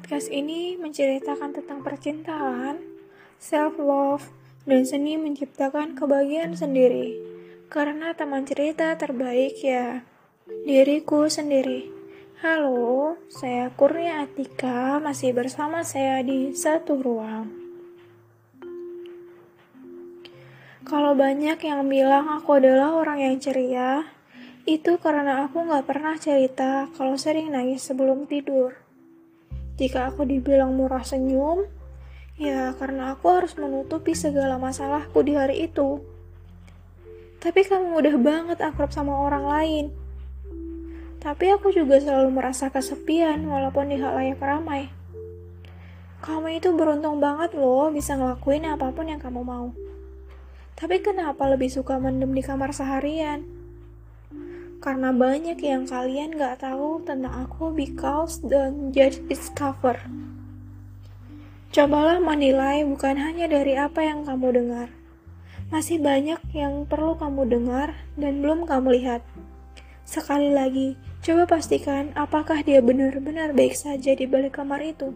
Podcast ini menceritakan tentang percintaan, self-love, dan seni menciptakan kebahagiaan sendiri. Karena teman cerita terbaik ya, diriku sendiri. Halo, saya Kurnia Atika, masih bersama saya di satu ruang. Kalau banyak yang bilang aku adalah orang yang ceria, itu karena aku gak pernah cerita kalau sering nangis sebelum tidur. Jika aku dibilang murah senyum, ya karena aku harus menutupi segala masalahku di hari itu. Tapi kamu mudah banget akrab sama orang lain. Tapi aku juga selalu merasa kesepian walaupun di halayak ramai. Kamu itu beruntung banget loh bisa ngelakuin apa pun yang kamu mau. Tapi kenapa lebih suka mendem di kamar seharian? Karena banyak yang kalian gak tahu tentang aku because the judge is cover. Cobalah menilai bukan hanya dari apa yang kamu dengar. Masih banyak yang perlu kamu dengar dan belum kamu lihat. Sekali lagi, coba pastikan apakah dia benar-benar baik saja di balik kamar itu.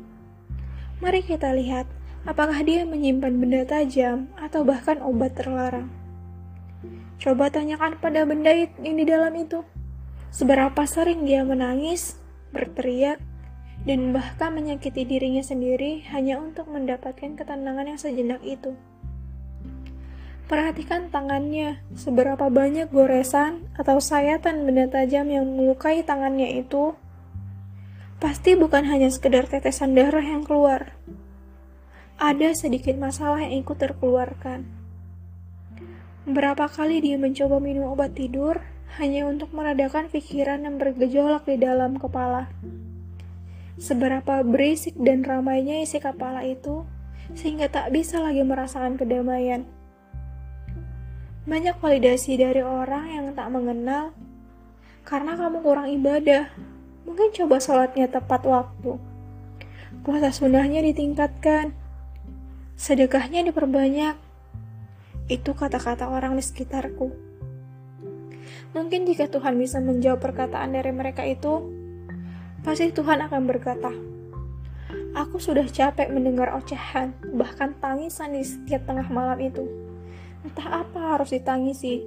Mari kita lihat apakah dia menyimpan benda tajam atau bahkan obat terlarang. Coba tanyakan pada benda yang di dalam itu. Seberapa sering dia menangis, berteriak, dan bahkan menyakiti dirinya sendiri hanya untuk mendapatkan ketenangan yang sejenak itu. Perhatikan tangannya, seberapa banyak goresan atau sayatan benda tajam yang melukai tangannya itu. Pasti bukan hanya sekedar tetesan darah yang keluar. Ada sedikit masalah yang ikut terkeluarkan. Berapa kali dia mencoba minum obat tidur hanya untuk meredakan pikiran yang bergejolak di dalam kepala. Seberapa berisik dan ramainya isi kepala itu, sehingga tak bisa lagi merasakan kedamaian. Banyak validasi dari orang yang tak mengenal, karena kamu kurang ibadah. Mungkin coba sholatnya tepat waktu. Puasa sunnahnya ditingkatkan. Sedekahnya diperbanyak itu kata-kata orang di sekitarku. Mungkin jika Tuhan bisa menjawab perkataan dari mereka itu, pasti Tuhan akan berkata, Aku sudah capek mendengar ocehan, bahkan tangisan di setiap tengah malam itu. Entah apa harus ditangisi,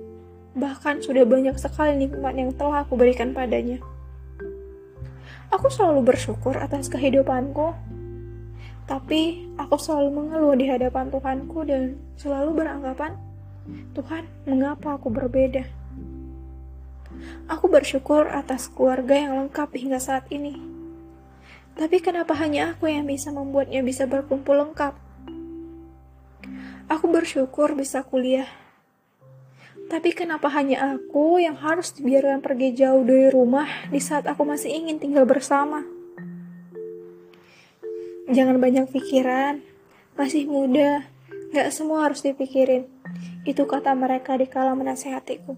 bahkan sudah banyak sekali nikmat yang telah aku berikan padanya. Aku selalu bersyukur atas kehidupanku, tapi aku selalu mengeluh di hadapan Tuhanku dan selalu beranggapan, Tuhan, mengapa aku berbeda? Aku bersyukur atas keluarga yang lengkap hingga saat ini. Tapi kenapa hanya aku yang bisa membuatnya bisa berkumpul lengkap? Aku bersyukur bisa kuliah. Tapi kenapa hanya aku yang harus dibiarkan pergi jauh dari rumah di saat aku masih ingin tinggal bersama? Jangan banyak pikiran, masih muda, gak semua harus dipikirin. Itu kata mereka di kala menasehatiku.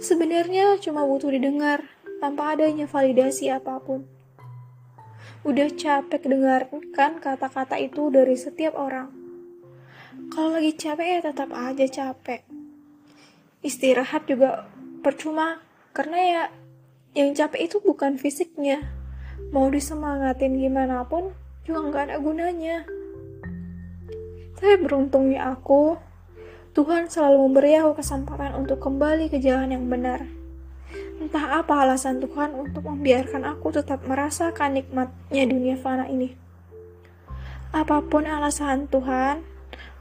Sebenarnya cuma butuh didengar, tanpa adanya validasi apa pun. Udah capek dengarkan kata-kata itu dari setiap orang. Kalau lagi capek ya tetap aja capek. Istirahat juga percuma, karena ya yang capek itu bukan fisiknya, mau disemangatin gimana pun juga nggak ada gunanya. Tapi beruntungnya aku, Tuhan selalu memberi aku kesempatan untuk kembali ke jalan yang benar. Entah apa alasan Tuhan untuk membiarkan aku tetap merasakan nikmatnya dunia fana ini. Apa pun alasan Tuhan,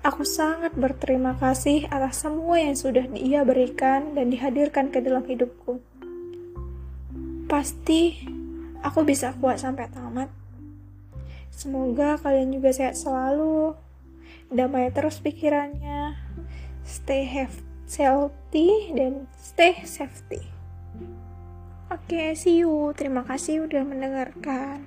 aku sangat berterima kasih atas semua yang sudah Dia berikan dan dihadirkan ke dalam hidupku. Pasti aku bisa kuat sampai tamat. Semoga kalian juga sehat selalu, damai terus pikirannya, stay healthy dan stay safety. Oke, okay, see you. Terima kasih udah mendengarkan.